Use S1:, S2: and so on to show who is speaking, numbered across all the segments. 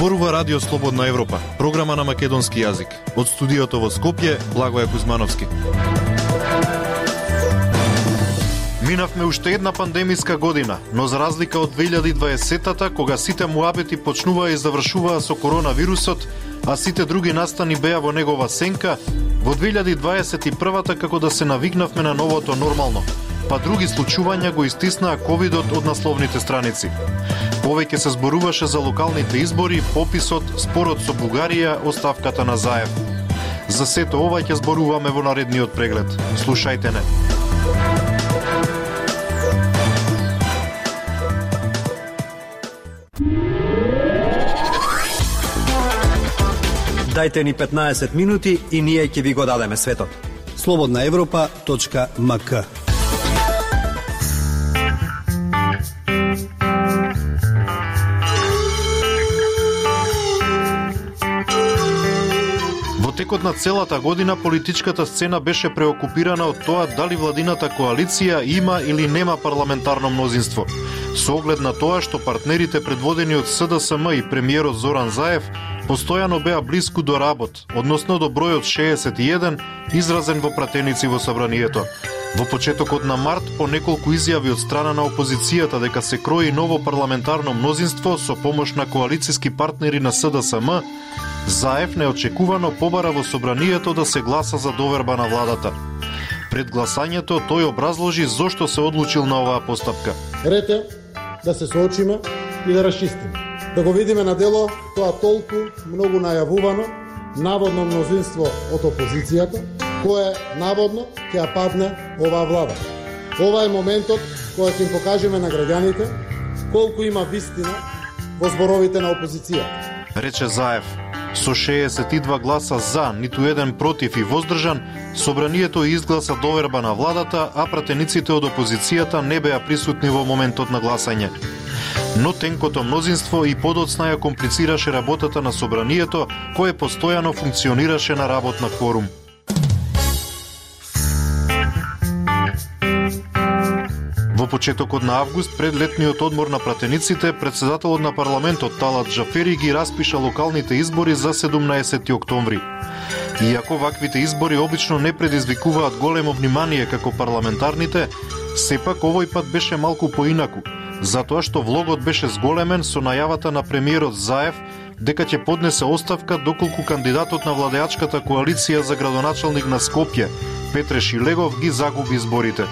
S1: Зборува Радио Слободна Европа, програма на македонски јазик. Од студиото во Скопје, Благоја Кузмановски. Минавме уште една пандемиска година, но за разлика од 2020-та, кога сите муабети почнуваа и завршуваа со коронавирусот, а сите други настани беа во негова сенка, во 2021-та како да се навигнавме на новото нормално, па други случувања го истиснаа ковидот од насловните страници. Повеќе се зборуваше за локалните избори, пописот, спорот со Бугарија, оставката на Заев. За сето ова ќе зборуваме во наредниот преглед. Слушајте не.
S2: Дайте ни 15 минути и ние ќе ви го дадеме светот.
S3: Слободна Европа.мк
S1: текот на целата година политичката сцена беше преокупирана од тоа дали владината коалиција има или нема парламентарно мнозинство. Со оглед на тоа што партнерите предводени од СДСМ и премиерот Зоран Заев постојано беа блиску до работ, односно до бројот 61 изразен во пратеници во собранието. Во почетокот на март, по неколку изјави од страна на опозицијата дека се крои ново парламентарно мнозинство со помош на коалициски партнери на СДСМ, Заев неочекувано побара во собранието да се гласа за доверба на владата. Пред гласањето тој образложи зошто се одлучил на оваа постапка.
S4: Ред е да се соочиме и да расчистиме. Да го видиме на дело тоа толку многу најавувано наводно мнозинство од опозицијата, кое наводно ќе ја падне оваа влада. Ова е моментот кога ќе им покажеме на граѓаните колку има вистина во зборовите на опозицијата.
S1: Рече Заев. Со 62 гласа за, ниту еден против и воздржан, собранието изгласа доверба на владата, а пратениците од опозицијата не беа присутни во моментот на гласање. Но тенкото мнозинство и подоцна ја комплицираше работата на собранието, кое постојано функционираше на работ на кворум. Во почетокот на август, пред летниот одмор на пратениците, председателот на парламентот Талат Джафери ги распиша локалните избори за 17 октомври. Иако ваквите избори обично не предизвикуваат големо внимание како парламентарните, сепак овој пат беше малку поинаку, затоа што влогот беше зголемен со најавата на премиерот Заев дека ќе поднесе оставка доколку кандидатот на владеачката коалиција за градоначалник на Скопје, Петре Шилегов, ги загуби изборите.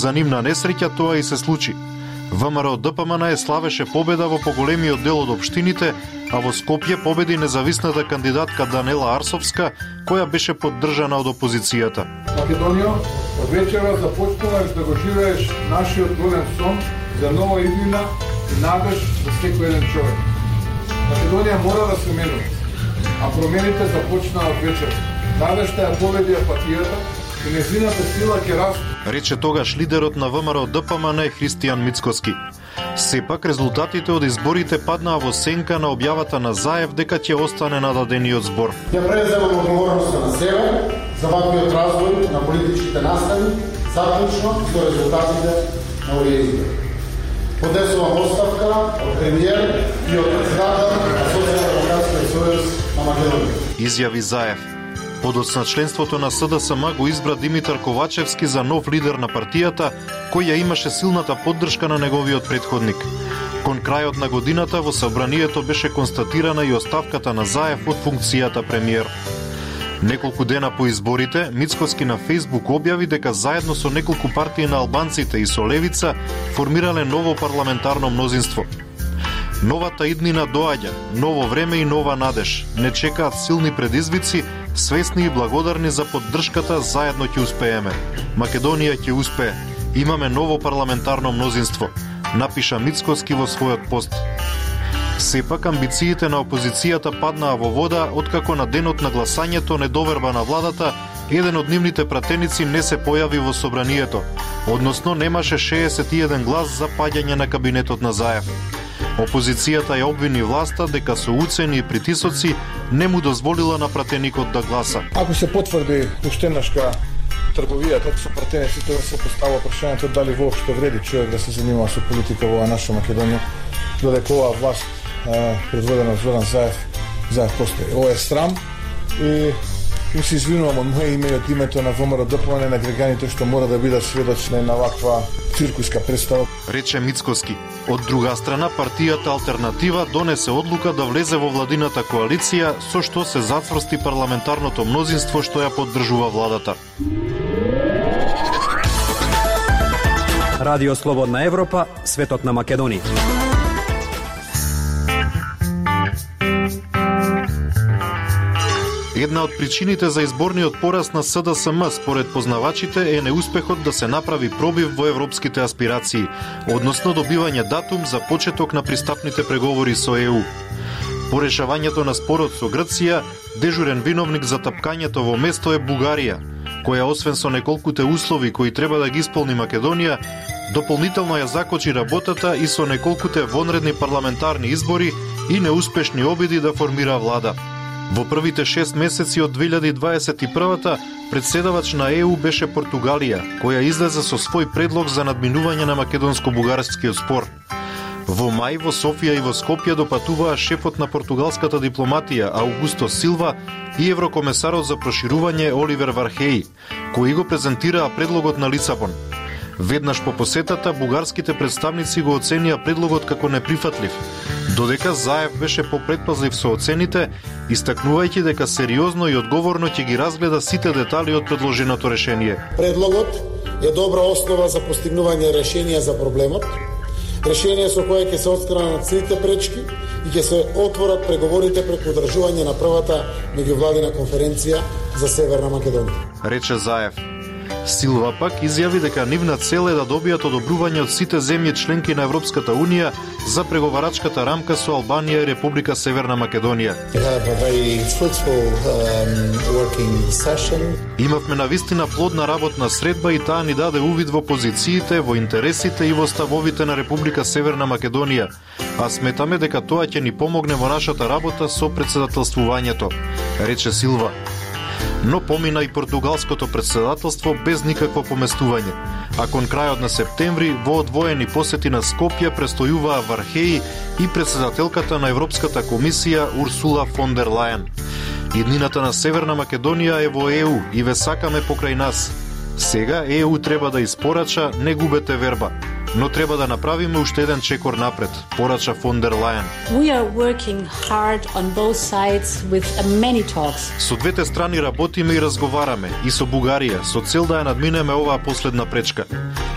S1: За нивна несреќа тоа и се случи. ВМРО ДПМН е славеше победа во поголемиот дел од општините, а во Скопје победи независната кандидатка Данела Арсовска, која беше поддржана од опозицијата.
S5: Македонија, од вечера започнуваш да го живееш нашиот голем сон за нова иднина и надеж за секој еден човек. Македонија мора да се менува, а промените започнаа од вечера. Надежта ја победи апатијата и незината сила ќе расте
S1: рече тогаш лидерот на ВМРО ДПМН Христијан Мицкоски. Сепак резултатите од изборите паднаа во сенка на објавата на Заев дека ќе остане нададениот збор.
S4: Ја преземам одговорноста на себе за ваквиот развој на политичките настани, заклучно со резултатите на овие избори. Подесувам оставка од премиер и од председател на Социјалдемократскиот сојуз на Македонија.
S1: Изјави Заев. Подоцна членството на СДСМ го избра Димитар Ковачевски за нов лидер на партијата, кој ја имаше силната поддршка на неговиот предходник. Кон крајот на годината во собранието беше констатирана и оставката на Заев од функцијата премиер. Неколку дена по изборите, Мицкоски на Фейсбук објави дека заедно со неколку партии на албанците и со Левица формирале ново парламентарно мнозинство. Новата иднина доаѓа, ново време и нова надеж. Не чекаат силни предизвици, свесни и благодарни за поддршката, заедно ќе успееме. Македонија ќе успее. Имаме ново парламентарно мнозинство, напиша Мицкоски во својот пост. Сепак амбициите на опозицијата паднаа во вода откако на денот на гласањето недоверба на владата еден од нивните пратеници не се појави во собранието, односно немаше 61 глас за паѓање на кабинетот на Заев. Опозицијата ја обвини власта дека со уцени и притисоци не му дозволила на пратеникот да гласа.
S5: Ако се потврди уштенашка трговијата со пратениците да се постава прашањето дали воопшто вреди човек да се занимава со политика во наша Македонија, додека оваа власт предводена Зоран Заев, Заев постои. Ова е срам и Им се извинувам од моје име и од името на ВМРО ДПМН на граѓаните што мора да бидат сведоци на ваква циркуска представа.
S1: Рече Мицкоски. Од друга страна, партијата Алтернатива донесе одлука да влезе во владината коалиција, со што се зацврсти парламентарното мнозинство што ја поддржува владата.
S2: Радио Слободна Европа, светот на Македонија.
S1: Една од причините за изборниот пораз на СДСМ според познавачите е неуспехот да се направи пробив во европските аспирации, односно добивање датум за почеток на пристапните преговори со ЕУ. По решавањето на спорот со Грција, дежурен виновник за тапкањето во место е Бугарија, која освен со неколкуте услови кои треба да ги исполни Македонија, дополнително ја закочи работата и со неколкуте вонредни парламентарни избори и неуспешни обиди да формира влада. Во првите 6 месеци од 2021-та, председавач на ЕУ беше Португалија, која излезе со свој предлог за надминување на македонско-бугарскиот спор. Во мај во Софија и во Скопје допатуваа шефот на португалската дипломатија Аугусто Силва и еврокомесарот за проширување Оливер Вархеи, кои го презентираа предлогот на Лисабон. Веднаш по посетата, бугарските представници го оценија предлогот како неприфатлив, додека Заев беше попредпазлив со оцените, истакнувајќи дека сериозно и одговорно ќе ги разгледа сите детали од предложеното решение.
S4: Предлогот е добра основа за постигнување решенија за проблемот, решение со кое ќе се отстранат сите пречки и ќе се отворат преговорите преку одржување на првата меѓувладина конференција за Северна Македонија.
S1: Рече Заев. Силва пак изјави дека нивна цел е да добијат одобрување од сите земји членки на Европската Унија за преговарачката рамка со Албанија и Република Северна Македонија. Um, Имавме на вистина плодна работна средба и таа ни даде увид во позициите, во интересите и во ставовите на Република Северна Македонија, а сметаме дека тоа ќе ни помогне во нашата работа со председателствувањето, рече Силва но помина и португалското председателство без никакво поместување. А кон крајот на септември во одвоени посети на Скопје престојуваа Вархеи и председателката на Европската комисија Урсула фон дер Лајен. Иднината на Северна Македонија е во ЕУ и ве сакаме покрај нас. Сега ЕУ треба да испорача не губете верба но треба да направиме уште еден чекор напред, порача фон дер Лајен.
S6: We are working hard on both sides with many talks.
S1: Со двете страни работиме и разговараме, и со Бугарија, со цел да ја надминеме оваа последна пречка.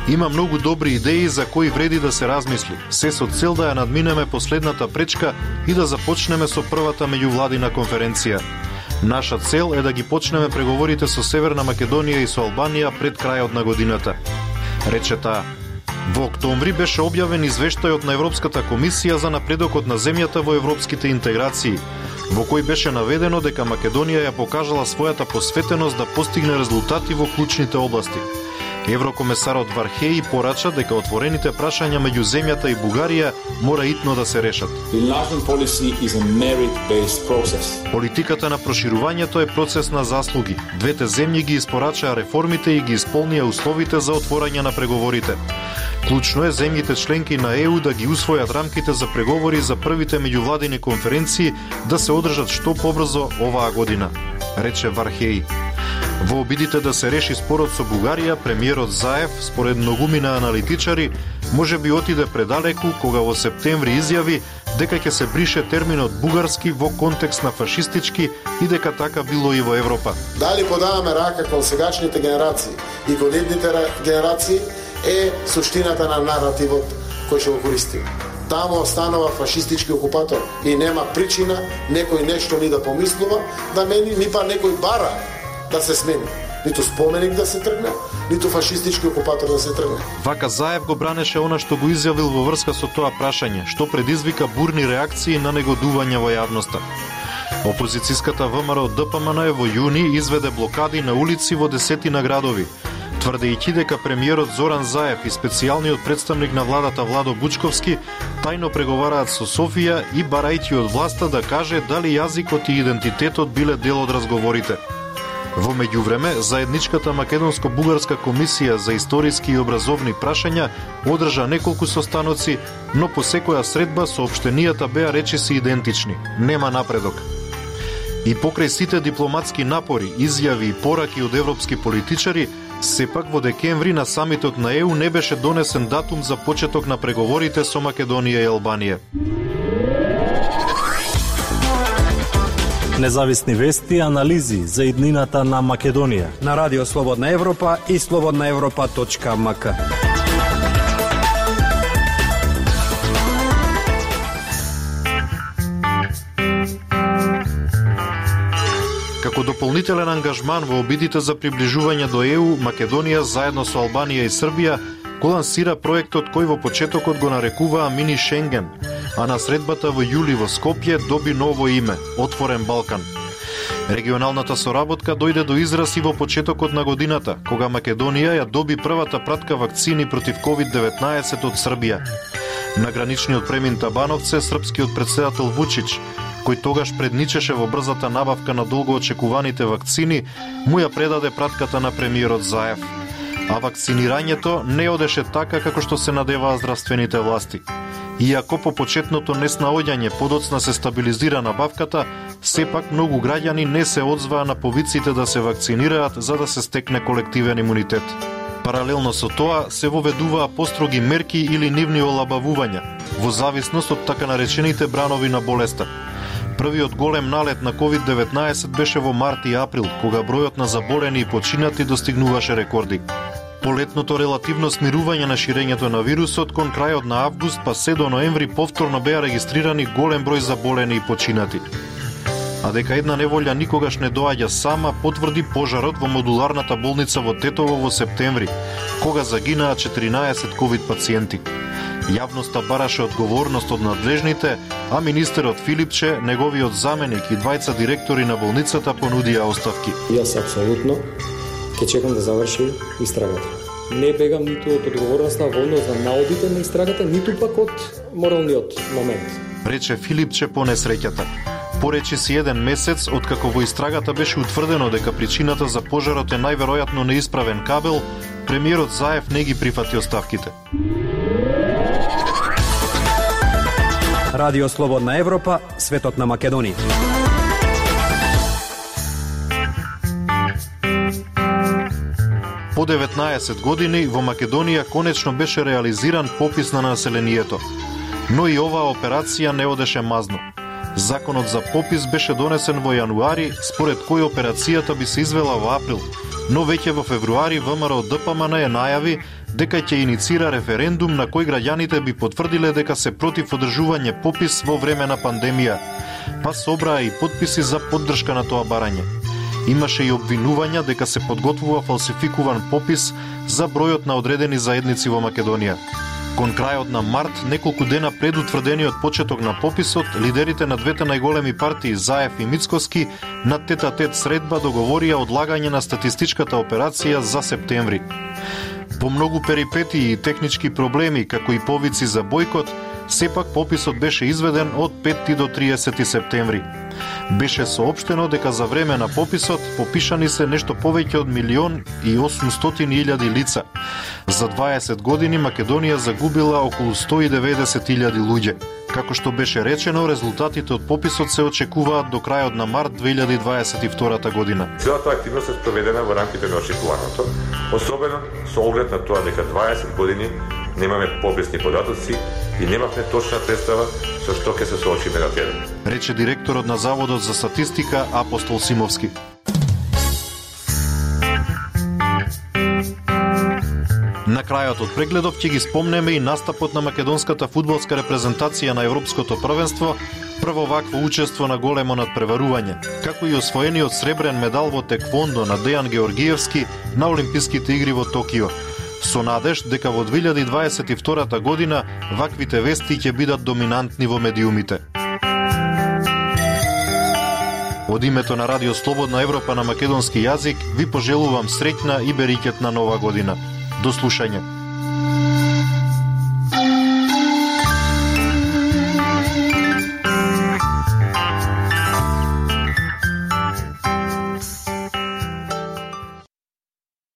S1: Има многу добри идеи за кои вреди да се размисли, се со цел да ја надминеме последната пречка и да започнеме со првата меѓувладина конференција. Наша цел е да ги почнеме преговорите со Северна Македонија и со Албанија пред крајот на годината. Рече таа. Во октомври беше објавен извештајот на Европската комисија за напредокот на земјата во европските интеграции, во кој беше наведено дека Македонија ја покажала својата посветеност да постигне резултати во клучните области. Еврокомесарот Вархеи порача дека отворените прашања меѓу земјата и Бугарија мора итно да се решат. Политиката на проширувањето е процес на заслуги. Двете земји ги испорачаа реформите и ги исполнија условите за отворање на преговорите. Клучно е земјите членки на ЕУ да ги усвојат рамките за преговори за првите меѓувладини конференции да се одржат што побрзо оваа година, рече Вархеј. Во обидите да се реши спорот со Бугарија, премиерот Заев, според многумина аналитичари, може би отиде предалеку кога во септември изјави дека ќе се брише терминот бугарски во контекст на фашистички и дека така било и во Европа.
S4: Дали подаваме рака кон сегашните генерации и кон идните генерации, е суштината на наративот кој ќе го користиме. Таму останува фашистички окупатор и нема причина некој нешто ни да помислува, да мени ни па некој бара да се смени. Ниту споменик да се тргне, ниту фашистички окупатор да се тргне.
S1: Вака Заев го бранеше она што го изјавил во врска со тоа прашање, што предизвика бурни реакции на негодување во јавноста. Опозицијската ВМРО ДПМН во јуни изведе блокади на улици во десетина градови, тврдејќи дека премиерот Зоран Заев и специјалниот представник на владата Владо Бучковски тајно преговараат со Софија и барајќи од власта да каже дали јазикот и идентитетот биле дел од разговорите. Во меѓувреме, заедничката македонско-бугарска комисија за историски и образовни прашања одржа неколку состаноци, но по секоја средба соопштенијата беа речиси идентични. Нема напредок. И покрај сите дипломатски напори, изјави и пораки од европски политичари, сепак во декември на самитот на ЕУ не беше донесен датум за почеток на преговорите со Македонија и Албанија.
S7: Независни вести и анализи за иднината на Македонија.
S2: На Радио Слободна Европа и слободнаевропа.мк.
S1: Како дополнителен ангажман во обидите за приближување до ЕУ, Македонија заедно со Албанија и Србија го лансира проектот кој во почетокот го нарекуваа Мини Шенген, а на средбата во јули во Скопје доби ново име – Отворен Балкан. Регионалната соработка дојде до израз и во почетокот на годината, кога Македонија ја доби првата пратка вакцини против COVID-19 од Србија. На граничниот премин Табановце, српскиот председател Вучич кој тогаш предничеше во брзата набавка на долго очекуваните вакцини, му ја предаде пратката на премиерот Заев. А вакцинирањето не одеше така како што се надеваа здравствените власти. Иако по почетното неснаоѓање подоцна се стабилизира набавката, сепак многу граѓани не се одзваа на повиците да се вакцинираат за да се стекне колективен имунитет. Паралелно со тоа се воведуваа построги мерки или нивни олабавувања, во зависност од така наречените бранови на болеста. Првиот голем налет на COVID-19 беше во март и април, кога бројот на заболени и починати достигнуваше рекорди. Полетното релативно смирување на ширењето на вирусот кон крајот на август па се до ноември повторно беа регистрирани голем број заболени и починати. А дека една неволја никогаш не доаѓа сама, потврди пожарот во модуларната болница во Тетово во септември, кога загинаа 14 ковид пациенти. Јавноста бараше одговорност од надлежните, а министерот Филипче, неговиот заменик и двајца директори на болницата понудија оставки.
S8: Јас апсолутно ќе чекам да заврши истрагата. Не бегам ниту од одговорноста во однос на наодите на истрагата, ниту пак од моралниот момент.
S1: Рече Филипче по несреќата. Поречи си еден месец откако во истрагата беше утврдено дека причината за пожарот е најверојатно неисправен кабел, премиерот Заев не ги прифати оставките.
S2: Радио Слободна Европа, светот на Македонија.
S1: По 19 години во Македонија конечно беше реализиран попис на населението. Но и оваа операција не одеше мазно. Законот за попис беше донесен во јануари, според кој операцијата би се извела во април, но веќе во февруари ВМРО ДПМН ја најави дека ќе иницира референдум на кој граѓаните би потврдиле дека се против одржување попис во време на пандемија, па собраа и подписи за поддршка на тоа барање. Имаше и обвинувања дека се подготвува фалсификуван попис за бројот на одредени заедници во Македонија. Кон крајот на март, неколку дена пред утврдениот почеток на пописот, лидерите на двете најголеми партии Заев и Мицкоски на тета-тет средба договорија одлагање на статистичката операција за септември. По многу перипетии и технички проблеми, како и повици за бојкот, сепак пописот беше изведен од 5 до 30 септември. Беше соопштено дека за време на пописот попишани се нешто повеќе од милион и 800 илјади лица. За 20 години Македонија загубила околу 190 илјади луѓе. Како што беше речено, резултатите од пописот се очекуваат до крајот на март 2022 година.
S9: Целата активност е спроведена во рамките на очекуваното, особено со оглед на тоа дека 20 години немаме пописни податоци и немавме точна представа со што ќе се соочиме на терен.
S1: Рече директорот на Заводот за статистика Апостол Симовски. На крајот од прегледот ќе ги спомнеме и настапот на македонската фудбалска репрезентација на Европското првенство, прво вакво учество на големо надпреварување, како и освоениот сребрен медал во теквондо на Дејан Георгиевски на Олимписките игри во Токио. Со надеж дека во 2022 година ваквите вести ќе бидат доминантни во медиумите. Од името на Радио Слободна Европа на македонски јазик ви пожелувам среќна и берикетна нова година. До слушање.